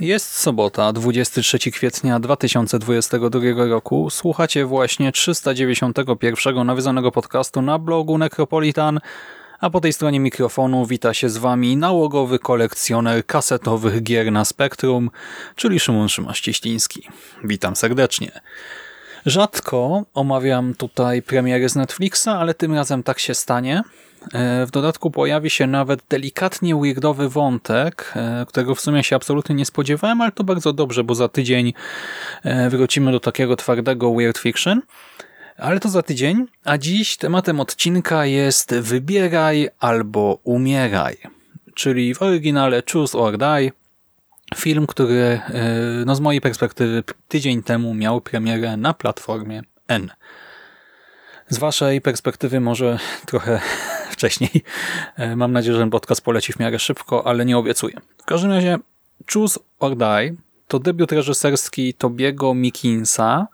Jest sobota, 23 kwietnia 2022 roku. Słuchacie właśnie 391 nawiązanego podcastu na blogu Necropolitan, a po tej stronie mikrofonu wita się z Wami nałogowy kolekcjoner kasetowych gier na Spektrum, czyli Szymon Szymaś-Cieśliński. Witam serdecznie. Rzadko omawiam tutaj premiery z Netflixa, ale tym razem tak się stanie. E, w dodatku pojawi się nawet delikatnie weirdowy wątek, e, którego w sumie się absolutnie nie spodziewałem, ale to bardzo dobrze, bo za tydzień e, wrócimy do takiego twardego weird fiction. Ale to za tydzień, a dziś tematem odcinka jest wybieraj albo umieraj, czyli w oryginale Choose or Die, film, który no z mojej perspektywy tydzień temu miał premierę na platformie N. Z waszej perspektywy może trochę wcześniej. E, mam nadzieję, że ten podcast poleci w miarę szybko, ale nie obiecuję. W każdym razie Choose or Die to debiut reżyserski Tobiego Mikinsa.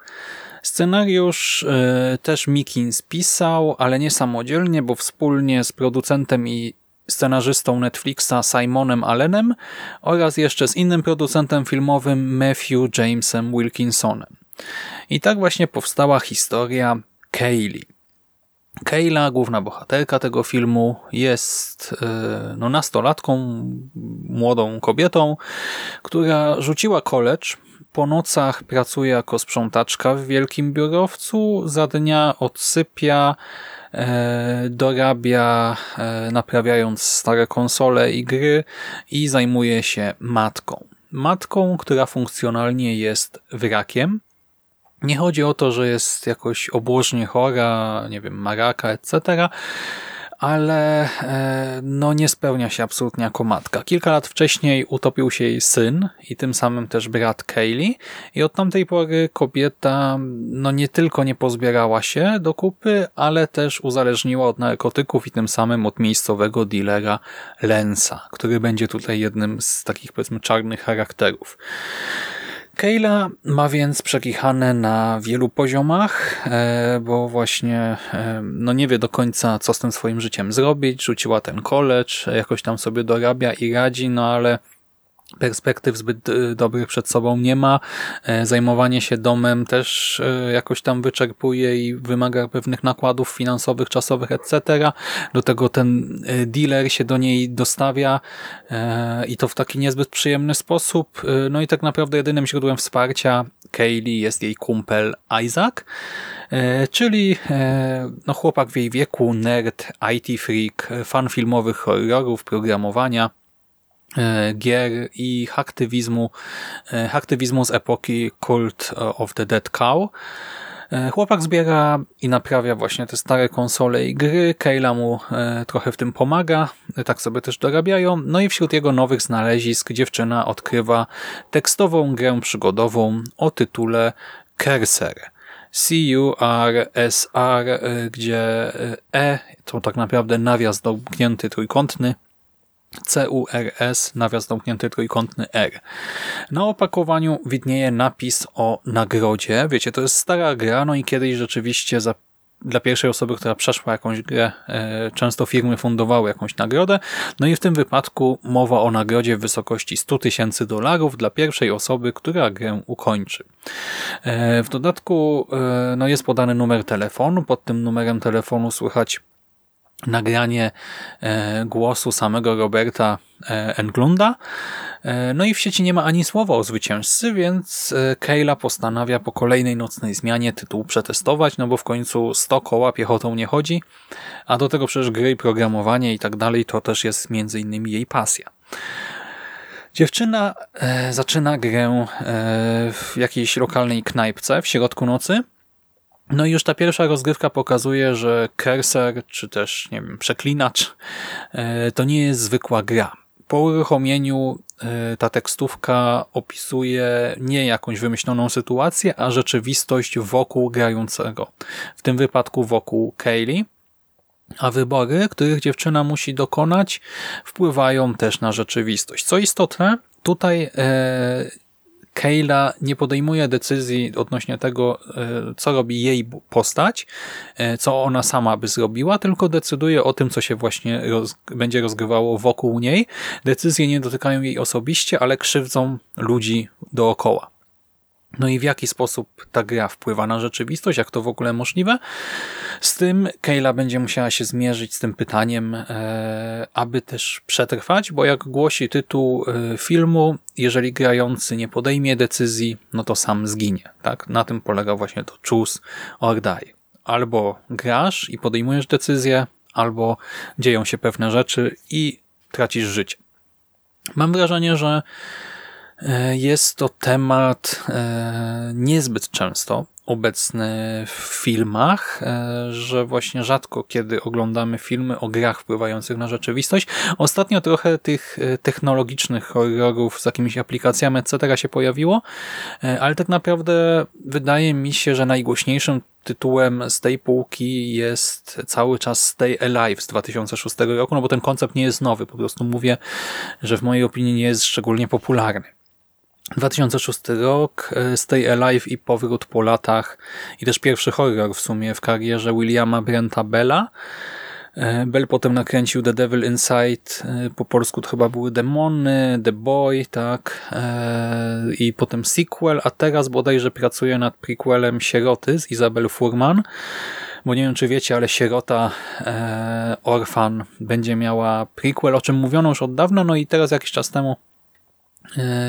Scenariusz y, też Mikins pisał, ale nie samodzielnie, bo wspólnie z producentem i scenarzystą Netflixa Simonem Allenem oraz jeszcze z innym producentem filmowym Matthew Jamesem Wilkinsonem. I tak właśnie powstała historia Kaylee. Kayla, główna bohaterka tego filmu, jest e, no, nastolatką, młodą kobietą, która rzuciła college, po nocach pracuje jako sprzątaczka w wielkim biurowcu, za dnia odsypia, e, dorabia, e, naprawiając stare konsole i gry i zajmuje się matką. Matką, która funkcjonalnie jest wrakiem, nie chodzi o to, że jest jakoś obłożnie chora, nie wiem, maraka, etc., ale e, no nie spełnia się absolutnie jako matka. Kilka lat wcześniej utopił się jej syn i tym samym też brat Kaylee i od tamtej pory kobieta no nie tylko nie pozbierała się do kupy, ale też uzależniła od narkotyków i tym samym od miejscowego dealera Lensa, który będzie tutaj jednym z takich powiedzmy czarnych charakterów. Kayla ma więc przekichane na wielu poziomach, e, bo właśnie e, no nie wie do końca, co z tym swoim życiem zrobić. Rzuciła ten college, jakoś tam sobie dorabia i radzi, no ale perspektyw zbyt y, dobrych przed sobą nie ma. E, zajmowanie się domem też e, jakoś tam wyczerpuje i wymaga pewnych nakładów finansowych, czasowych, etc. Do tego ten e, dealer się do niej dostawia i to w taki niezbyt przyjemny sposób. No i tak naprawdę jedynym źródłem wsparcia Kaylee jest jej kumpel Isaac, czyli no chłopak w jej wieku, nerd, IT freak, fan filmowych horrorów, programowania, gier i aktywizmu, e, aktywizmu z epoki Cult of the Dead Cow. E, chłopak zbiera i naprawia właśnie te stare konsole i gry. Kayla mu trochę w tym pomaga, tak sobie też dorabiają. No i wśród jego nowych znalezisk dziewczyna odkrywa tekstową grę przygodową o tytule Cursor. C-U-R-S-R, gdzie E to tak naprawdę nawias domknięty trójkątny, CURS, nawias zamknięty trójkątny R. Na opakowaniu widnieje napis o nagrodzie. Wiecie, to jest stara gra, no i kiedyś rzeczywiście za dla pierwszej osoby, która przeszła jakąś grę, e, często firmy fundowały jakąś nagrodę. No i w tym wypadku mowa o nagrodzie w wysokości 100 tysięcy dolarów dla pierwszej osoby, która grę ukończy. E, w dodatku e, no jest podany numer telefonu. Pod tym numerem telefonu słychać nagranie e, głosu samego Roberta e, Englunda. E, no i w sieci nie ma ani słowa o zwycięzcy, więc Kayla postanawia po kolejnej nocnej zmianie tytuł przetestować, no bo w końcu 100 koła piechotą nie chodzi, a do tego przecież gry programowanie i tak dalej to też jest między innymi jej pasja. Dziewczyna zaczyna grę w jakiejś lokalnej knajpce w środku nocy, no i już ta pierwsza rozgrywka pokazuje, że Cursor, czy też, nie wiem, przeklinacz, e, to nie jest zwykła gra. Po uruchomieniu e, ta tekstówka opisuje nie jakąś wymyśloną sytuację, a rzeczywistość wokół grającego. W tym wypadku wokół Kaylee. A wybory, których dziewczyna musi dokonać, wpływają też na rzeczywistość. Co istotne, tutaj e, Kayla nie podejmuje decyzji odnośnie tego, e, co robi jej postać, e, co ona sama by zrobiła, tylko decyduje o tym, co się właśnie roz będzie rozgrywało wokół niej. Decyzje nie dotykają jej osobiście, ale krzywdzą ludzi dookoła. No i w jaki sposób ta gra wpływa na rzeczywistość, jak to w ogóle możliwe? Z tym Kayla będzie musiała się zmierzyć z tym pytaniem, e, aby też przetrwać, bo jak głosi tytuł e, filmu, jeżeli grający nie podejmie decyzji, no to sam zginie. Tak? Na tym polega właśnie to choose or die. Albo grasz i podejmujesz decyzję, albo dzieją się pewne rzeczy i tracisz życie. Mam wrażenie, że jest to temat e, niezbyt często obecny w filmach, e, że właśnie rzadko kiedy oglądamy filmy o grach wpływających na rzeczywistość. Ostatnio trochę tych technologicznych horrorów z jakimiś aplikacjami etc. się pojawiło, ale tak naprawdę wydaje mi się, że najgłośniejszym tytułem z tej półki jest cały czas Stay Alive z 2006 roku, no bo ten koncept nie jest nowy, po prostu mówię, że w mojej opinii nie jest szczególnie popularny. 2006 rok, e, Stay Alive i powrót po latach i też pierwszy horror w sumie w karierze Williama Brenta Bella. E, Bell potem nakręcił The Devil Inside, e, po polsku to chyba były Demony, The Boy, tak, i potem sequel, a teraz bodajże pracuje nad prequelem Sieroty z Isabel Furman, bo nie wiem czy wiecie, ale Sierota Orphan będzie miała prequel, o czym mówiono już od dawna, no i teraz jakiś czas temu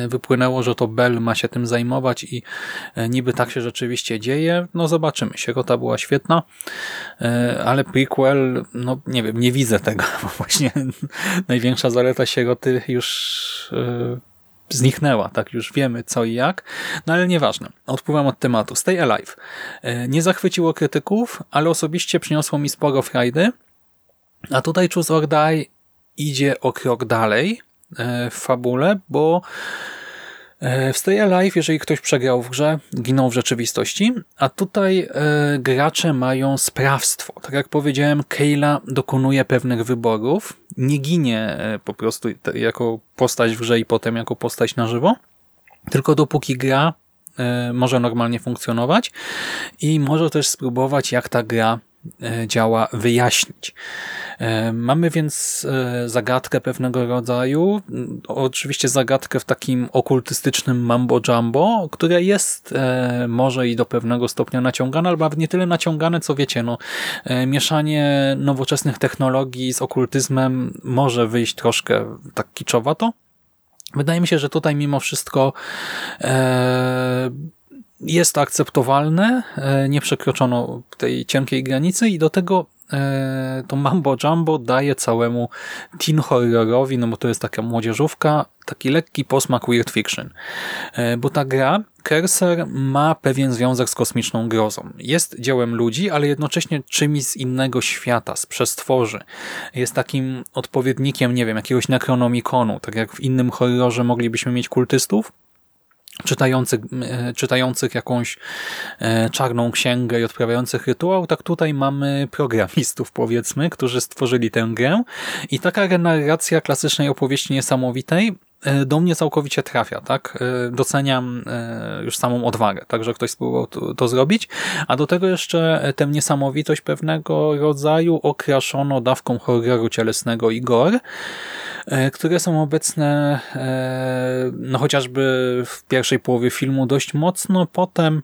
wypłynęło, że to Bell ma się tym zajmować i e, niby tak się rzeczywiście dzieje. No zobaczymy. Sierota była świetna, e, ale prequel, no nie wiem, nie widzę tego, bo właśnie największa zaleta Sieroty już zniknęła, tak już wiemy co i jak, no ale nieważne. Odpływam od tematu. Stay Alive. Nie zachwyciło krytyków, ale osobiście przyniosło mi sporo frajdy, a tutaj Choose or Die idzie o krok dalej, E, w fabule, bo e, w Stay Alive, jeżeli ktoś przegrał w grze, giną w rzeczywistości, a tutaj e, gracze mają sprawstwo. Tak jak powiedziałem, Kayla dokonuje pewnych wyborów, nie ginie po prostu jako postać w grze i potem jako postać na żywo, tylko dopóki gra może normalnie funkcjonować i może też spróbować, jak ta gra działa, wyjaśnić. E, mamy więc e, zagadkę pewnego rodzaju, oczywiście zagadkę w takim okultystycznym mambo-jumbo, które jest e, może i do pewnego stopnia naciągane, albo nie tyle naciągane, co wiecie, no, mieszanie nowoczesnych technologii z okultyzmem może wyjść troszkę tak kiczowato. Wydaje mi się, że tutaj mimo wszystko jest to akceptowalne, nie przekroczono tej cienkiej granicy i do tego E, to Mambo Jumbo daje całemu teen horrorowi, no bo to jest taka młodzieżówka, taki lekki posmak weird fiction. E, bo ta gra, Cursor, ma pewien związek z kosmiczną grozą. Jest dziełem ludzi, ale jednocześnie czymś z innego świata, z przestworzy. Jest takim odpowiednikiem, nie wiem, jakiegoś Necronomiconu, tak jak w innym horrorze moglibyśmy mieć kultystów, czytających, e, czytających jakąś e, czarną księgę i odprawiających rytuał, tak tutaj mamy programistów, powiedzmy, którzy stworzyli tę grę. I taka renarracja klasycznej opowieści niesamowitej do mnie całkowicie trafia, tak? Doceniam już samą odwagę, tak, że ktoś spróbował to, to zrobić, a do tego jeszcze tę niesamowitość pewnego rodzaju okraszono dawką horroru cielesnego i gore, E, które są obecne e, no chociażby w pierwszej połowie filmu dość mocno, potem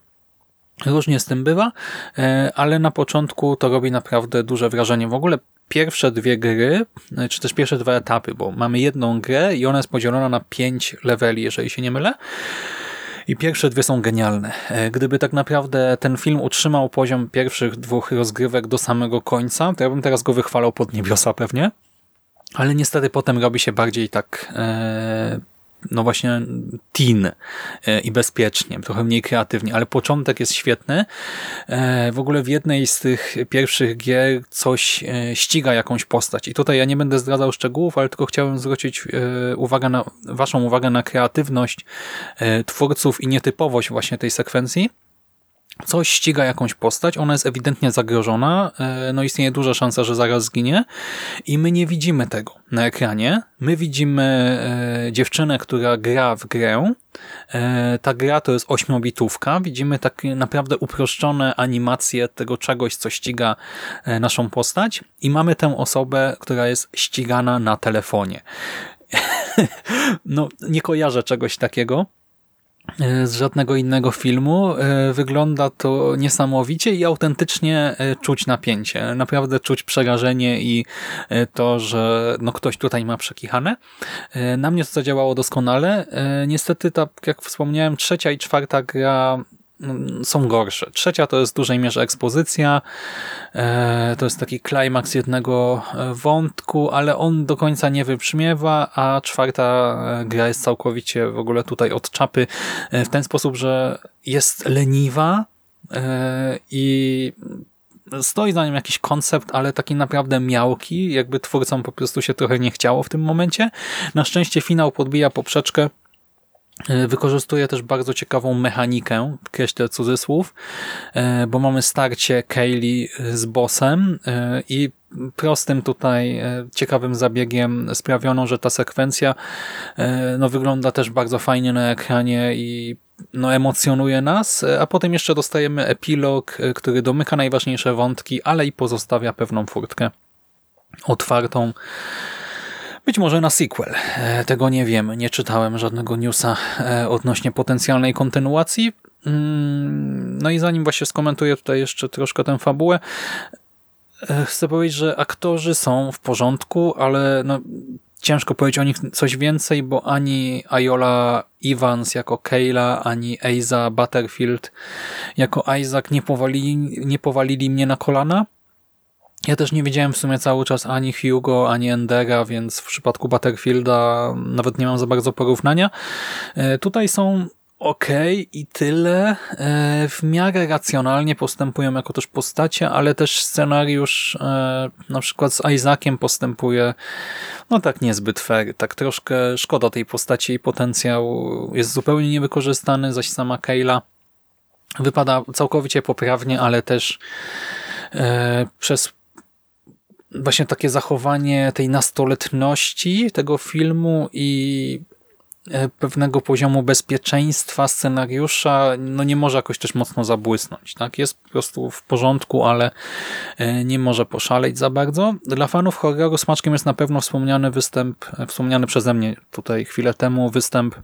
Różnie z tym bywa, e, ale na początku to robi naprawdę duże wrażenie. W ogóle pierwsze dwie gry, czy też pierwsze dwa etapy, bo mamy jedną grę i ona jest podzielona na pięć leveli, jeżeli się nie mylę. I pierwsze dwie są genialne. E, gdyby tak naprawdę ten film utrzymał poziom pierwszych dwóch rozgrywek do samego końca, to ja bym teraz go wychwalał pod niebiosa pewnie. Ale niestety potem robi się bardziej tak e, no właśnie teen e, i bezpiecznie, trochę mniej kreatywnie, ale początek jest świetny. E, w ogóle w jednej z tych pierwszych gier coś e, ściga jakąś postać i tutaj ja nie będę zdradzał szczegółów, ale tylko chciałem zwrócić uwagę na, waszą uwagę na kreatywność twórców i nietypowość właśnie tej sekwencji coś ściga jakąś postać, ona jest ewidentnie zagrożona, e, no istnieje duża szansa, że zaraz zginie i my nie widzimy tego na ekranie. My widzimy e, dziewczynę, która gra w grę. E, ta gra to jest ośmiobitówka. Widzimy tak naprawdę uproszczone animacje tego czegoś, co ściga naszą postać i mamy tę osobę, która jest ścigana na telefonie. no, nie kojarzę czegoś takiego. E, z żadnego innego filmu. E, wygląda to niesamowicie i autentycznie e, czuć napięcie. Naprawdę czuć przerażenie i to, że no ktoś tutaj ma przekichane. Na mnie to zadziałało doskonale. Niestety, tak jak wspomniałem, trzecia i czwarta gra są gorsze. Trzecia to jest w dużej mierze ekspozycja, e, to jest taki klimaks jednego e, wątku, ale on do końca nie wybrzmiewa, a czwarta e, gra jest całkowicie w ogóle tutaj od czapy w ten sposób, że jest leniwa i stoi za nim jakiś koncept, ale taki naprawdę miałki, jakby twórcom po prostu się trochę nie chciało w tym momencie. Na szczęście finał podbija poprzeczkę wykorzystuje też bardzo ciekawą mechanikę, kreślę cudzysłów, e, bo mamy starcie Kaylee z bossem e, i prostym tutaj ciekawym zabiegiem sprawiono, że ta sekwencja no, wygląda też bardzo fajnie na ekranie i no, emocjonuje nas, a potem jeszcze dostajemy epilog, który domyka najważniejsze wątki, ale i pozostawia pewną furtkę otwartą być może na sequel. E, tego nie wiem. Nie czytałem żadnego newsa e, odnośnie potencjalnej kontynuacji. Mm, no i zanim właśnie skomentuję tutaj jeszcze troszkę tę fabułę, e, chcę powiedzieć, że aktorzy są w porządku, ale no, ciężko powiedzieć o nich coś więcej, bo ani Ayola Evans jako Kayla, ani Eiza Butterfield jako Isaac nie powalili, nie powalili mnie na kolana. Ja też nie widziałem w sumie cały czas ani Hugo, ani Endera, więc w przypadku Butterfielda nawet nie mam za bardzo porównania. E, tutaj są ok i tyle. E, w miarę racjonalnie postępują jako też postacie, ale też scenariusz e, na przykład z Isaaciem postępuje no tak niezbyt fair. Tak troszkę szkoda tej postaci i potencjał jest zupełnie niewykorzystany, zaś sama Kayla wypada całkowicie poprawnie, ale też przez właśnie takie zachowanie tej nastoletności tego filmu i e, pewnego poziomu bezpieczeństwa scenariusza no nie może jakoś też mocno zabłysnąć. Tak? Jest po prostu w porządku, ale e, nie może poszaleć za bardzo. Dla fanów horroru smaczkiem jest na pewno wspomniany występ, e, wspomniany przeze mnie tutaj chwilę temu występ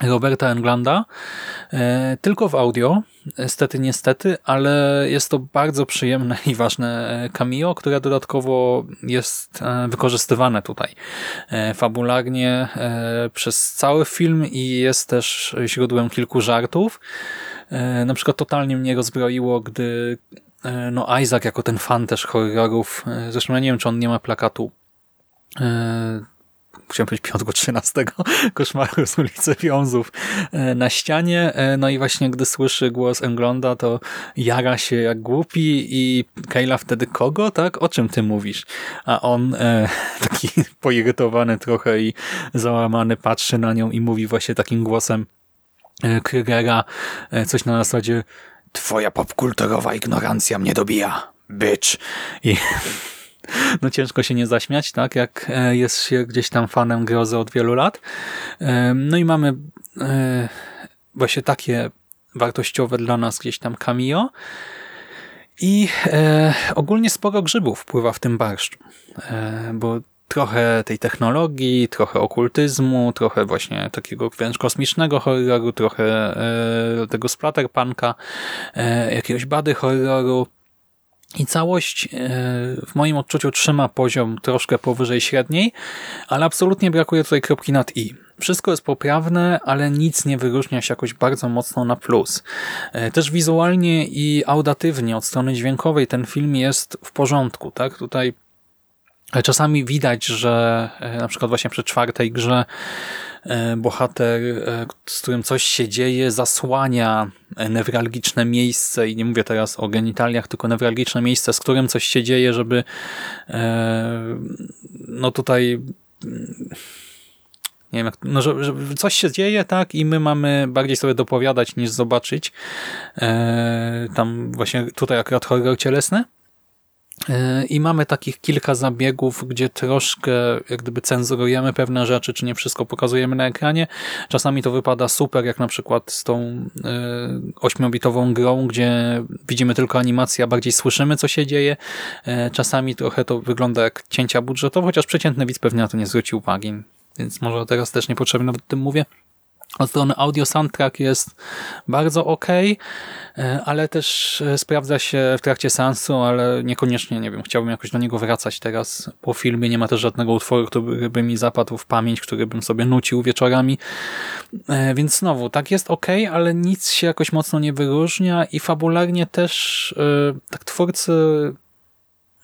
Roberta Englanda, e, tylko w audio, stety niestety, ale jest to bardzo przyjemne i ważne e, cameo, które dodatkowo jest e, wykorzystywane tutaj fabularnie przez cały film i jest też źródłem kilku żartów. Na przykład totalnie mnie rozbroiło, gdy no Isaac jako ten fan też horrorów, zresztą ja nie wiem, czy on nie ma plakatu chciałem powiedzieć Piotrku XIII, koszmaru z ulicy Wiązów e, na ścianie. E, no i właśnie gdy słyszy głos Englonda, to jara się jak głupi i Kayla wtedy kogo, tak? O czym ty mówisz? A on e, taki poirytowany trochę i załamany patrzy na nią i mówi właśnie takim głosem e, Krygera coś na zasadzie twoja popkulturowa ignorancja mnie dobija, bitch. I no ciężko się nie zaśmiać, tak, jak e, jest się gdzieś tam fanem grozy od wielu lat. E, no i mamy e, właśnie takie wartościowe dla nas gdzieś tam cameo. I ogólnie sporo grzybów pływa w tym barszczu, bo trochę tej technologii, trochę okultyzmu, trochę właśnie takiego wręcz kosmicznego horroru, trochę tego splatterpunka, jakiegoś bady horroru, I całość e, w moim odczuciu trzyma poziom troszkę powyżej średniej, ale absolutnie brakuje tutaj kropki nad i. Wszystko jest poprawne, ale nic nie wyróżnia się jakoś bardzo mocno na plus. E, też wizualnie i audatywnie od strony dźwiękowej ten film jest w porządku. tak? Tutaj czasami widać, że e, na przykład właśnie przy czwartej grze E, bohater, e, z którym coś się dzieje, zasłania newralgiczne miejsce i nie mówię teraz o genitaliach, tylko newralgiczne miejsce, z którym coś się dzieje, żeby e, no tutaj nie wiem, jak, no, że, że, coś się dzieje, tak, i my mamy bardziej sobie dopowiadać niż zobaczyć. E, tam właśnie tutaj akurat horror cielesny. I mamy takich kilka zabiegów, gdzie troszkę jak gdyby cenzurujemy pewne rzeczy, czy nie wszystko pokazujemy na ekranie. Czasami to wypada super, jak na przykład z tą ośmiobitową grą, gdzie widzimy tylko animację, a bardziej słyszymy, co się dzieje. E, czasami trochę to wygląda jak cięcia budżetowe, chociaż przeciętny widz pewnie na to nie zwróci uwagi, więc może teraz też niepotrzebnie nawet o tym mówię. Od strony audio soundtrack jest bardzo ok, e, ale też e, sprawdza się w trakcie seansu, ale niekoniecznie, nie wiem, chciałbym jakoś do niego wracać teraz po filmie. Nie ma też żadnego utworu, który by mi zapadł w pamięć, który bym sobie nucił wieczorami. E, więc znowu, tak jest ok, ale nic się jakoś mocno nie wyróżnia i fabularnie też tak twórcy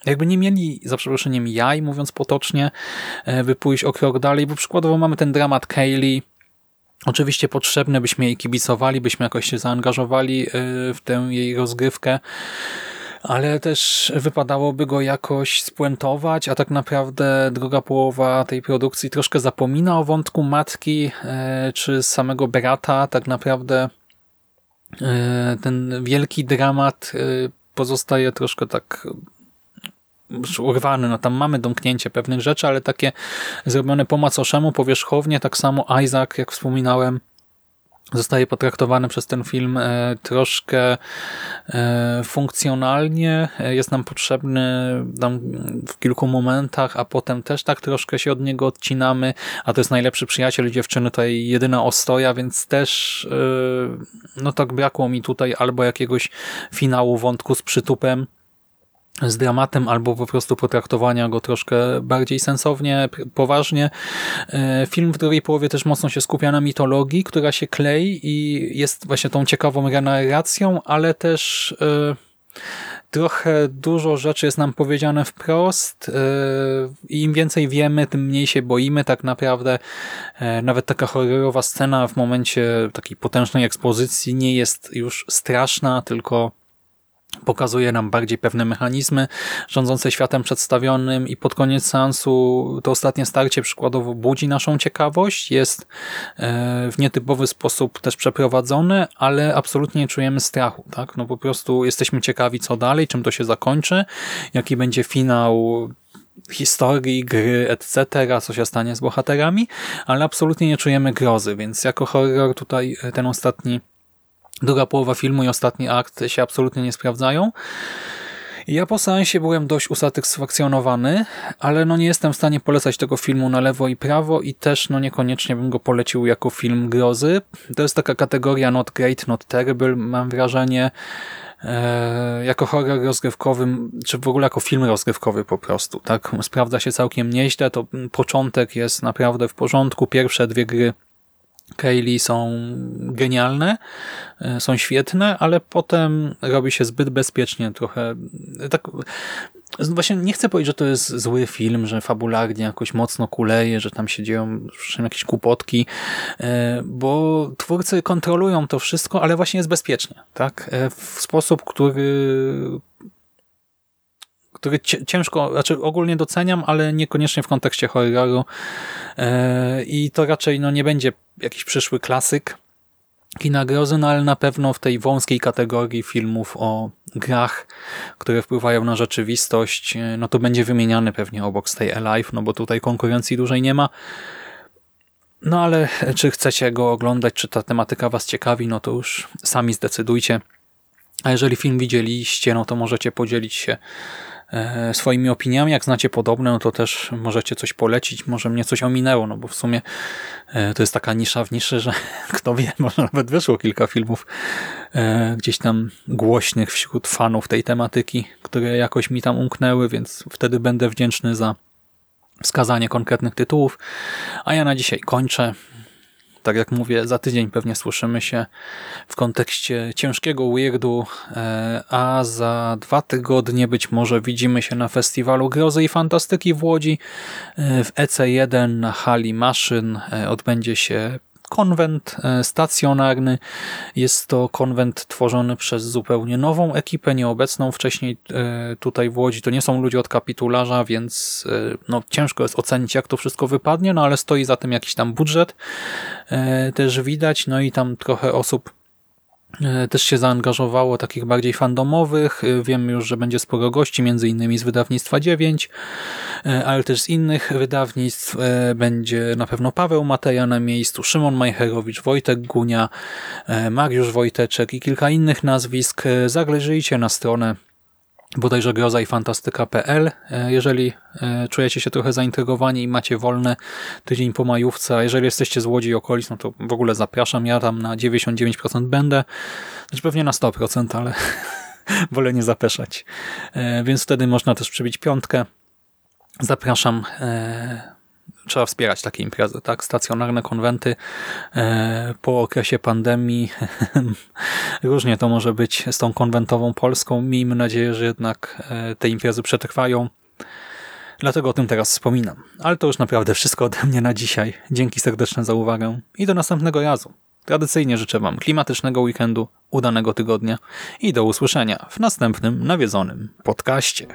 jakby nie mieli, za przeproszeniem, jaj, mówiąc potocznie, by pójść o krok dalej, bo przykładowo mamy ten dramat Kaylee, Oczywiście potrzebne, byśmy jej kibicowali, byśmy jakoś się zaangażowali y, w tę jej rozgrywkę, ale też wypadałoby go jakoś spuentować, a tak naprawdę druga połowa tej produkcji troszkę zapomina o wątku matki y, czy samego brata. Tak naprawdę y, ten wielki dramat pozostaje troszkę tak urwany, no tam mamy domknięcie pewnych rzeczy, ale takie zrobione po macoszemu, powierzchownie, tak samo Isaac, jak wspominałem, zostaje potraktowany przez ten film e, troszkę e, funkcjonalnie, e, jest nam potrzebny tam w kilku momentach, a potem też tak troszkę się od niego odcinamy, a to jest najlepszy przyjaciel dziewczyny, tutaj jedyna ostoja, więc też no tak brakło mi tutaj albo jakiegoś finału wątku z przytupem, z dramatem albo po prostu potraktowania go troszkę bardziej sensownie, poważnie. E, film w drugiej połowie też mocno się skupia na mitologii, która się klei i jest właśnie tą ciekawą renarracją, ale też e, trochę dużo rzeczy jest nam powiedziane wprost e, i im więcej wiemy, tym mniej się boimy tak naprawdę. Nawet taka horrorowa scena w momencie takiej potężnej ekspozycji nie jest już straszna, tylko pokazuje nam bardziej pewne mechanizmy rządzące światem przedstawionym i pod koniec seansu to ostatnie starcie przykładowo budzi naszą ciekawość, jest e, w nietypowy sposób też przeprowadzone, ale absolutnie nie czujemy strachu. tak? No po prostu jesteśmy ciekawi co dalej, czym to się zakończy, jaki będzie finał historii, gry, etc., co się stanie z bohaterami, ale absolutnie nie czujemy grozy, więc jako horror tutaj ten ostatni Druga połowa filmu i ostatni akt się absolutnie nie sprawdzają. Ja po seansie byłem dość usatysfakcjonowany, ale no nie jestem w stanie polecać tego filmu na lewo i prawo i też no niekoniecznie bym go polecił jako film grozy. To jest taka kategoria not great, not terrible, mam wrażenie, e, jako horror rozgrywkowy, czy w ogóle jako film rozgrywkowy po prostu. tak Sprawdza się całkiem nieźle, to początek jest naprawdę w porządku, pierwsze dwie gry Kaylee są genialne, e, są świetne, ale potem robi się zbyt bezpiecznie, trochę tak właśnie nie chcę powiedzieć, że to jest zły film, że fabularnie jakoś mocno kuleje, że tam się dzieją jakieś kłopotki, e, bo twórcy kontrolują to wszystko, ale właśnie jest bezpiecznie, tak? E, w sposób, który który ciężko, znaczy ogólnie doceniam, ale niekoniecznie w kontekście horroru i to raczej no, nie będzie jakiś przyszły klasyk kina grozy, no ale na pewno w tej wąskiej kategorii filmów o grach, które wpływają na rzeczywistość, no to będzie wymieniany pewnie obok Stay Alive, no bo tutaj konkurencji dużej nie ma. No ale czy chcecie go oglądać, czy ta tematyka was ciekawi, no to już sami zdecydujcie. A jeżeli film widzieliście, no to możecie podzielić się e, swoimi opiniami. Jak znacie podobne, no to też możecie coś polecić. Może mnie coś ominęło, no bo w sumie e, to jest taka nisza w niszy, że kto wie, może nawet wyszło kilka filmów e, gdzieś tam głośnych wśród fanów tej tematyki, które jakoś mi tam umknęły, więc wtedy będę wdzięczny za wskazanie konkretnych tytułów. A ja na dzisiaj kończę. Tak jak mówię, za tydzień pewnie słyszymy się w kontekście ciężkiego weirdu, e, a za dwa tygodnie być może widzimy się na festiwalu Grozy i Fantastyki w Łodzi. E, w EC1 na hali maszyn e, odbędzie się konwent e, stacjonarny. Jest to konwent tworzony przez zupełnie nową ekipę, nieobecną wcześniej e, tutaj w Łodzi. To nie są ludzie od kapitularza, więc e, no, ciężko jest ocenić, jak to wszystko wypadnie, no ale stoi za tym jakiś tam budżet. Też widać, no i tam trochę osób też się zaangażowało takich bardziej fandomowych. E, wiem już, że będzie sporo gości, między innymi z wydawnictwa 9, e, ale też z innych wydawnictw. Będzie na pewno Paweł Mateja na miejscu, Szymon Majcherowicz, Wojtek Gunia, Mariusz Wojteczek i kilka innych nazwisk. Zagryźcie na stronę bodajże groza i fantastyka.pl. E, jeżeli e, czujecie się trochę zaintrygowani i macie wolne tydzień po majówce, a jeżeli jesteście z Łodzi i okolic, no to w ogóle zapraszam. Ja tam na 99% będę, znaczy pewnie na 100%, ale wolę nie zapeszać. E, więc wtedy można też przybić piątkę. Zapraszam trzeba wspierać takie imprezy, tak? Stacjonarne konwenty e, po okresie pandemii. Różnie to może być z tą konwentową Polską. Miejmy nadzieję, że jednak e, te imprezy przetrwają. Dlatego o tym teraz wspominam. Ale to już naprawdę wszystko ode mnie na dzisiaj. Dzięki serdeczne za uwagę i do następnego razu. Tradycyjnie życzę Wam klimatycznego weekendu, udanego tygodnia i do usłyszenia w następnym nawiedzonym podcaście.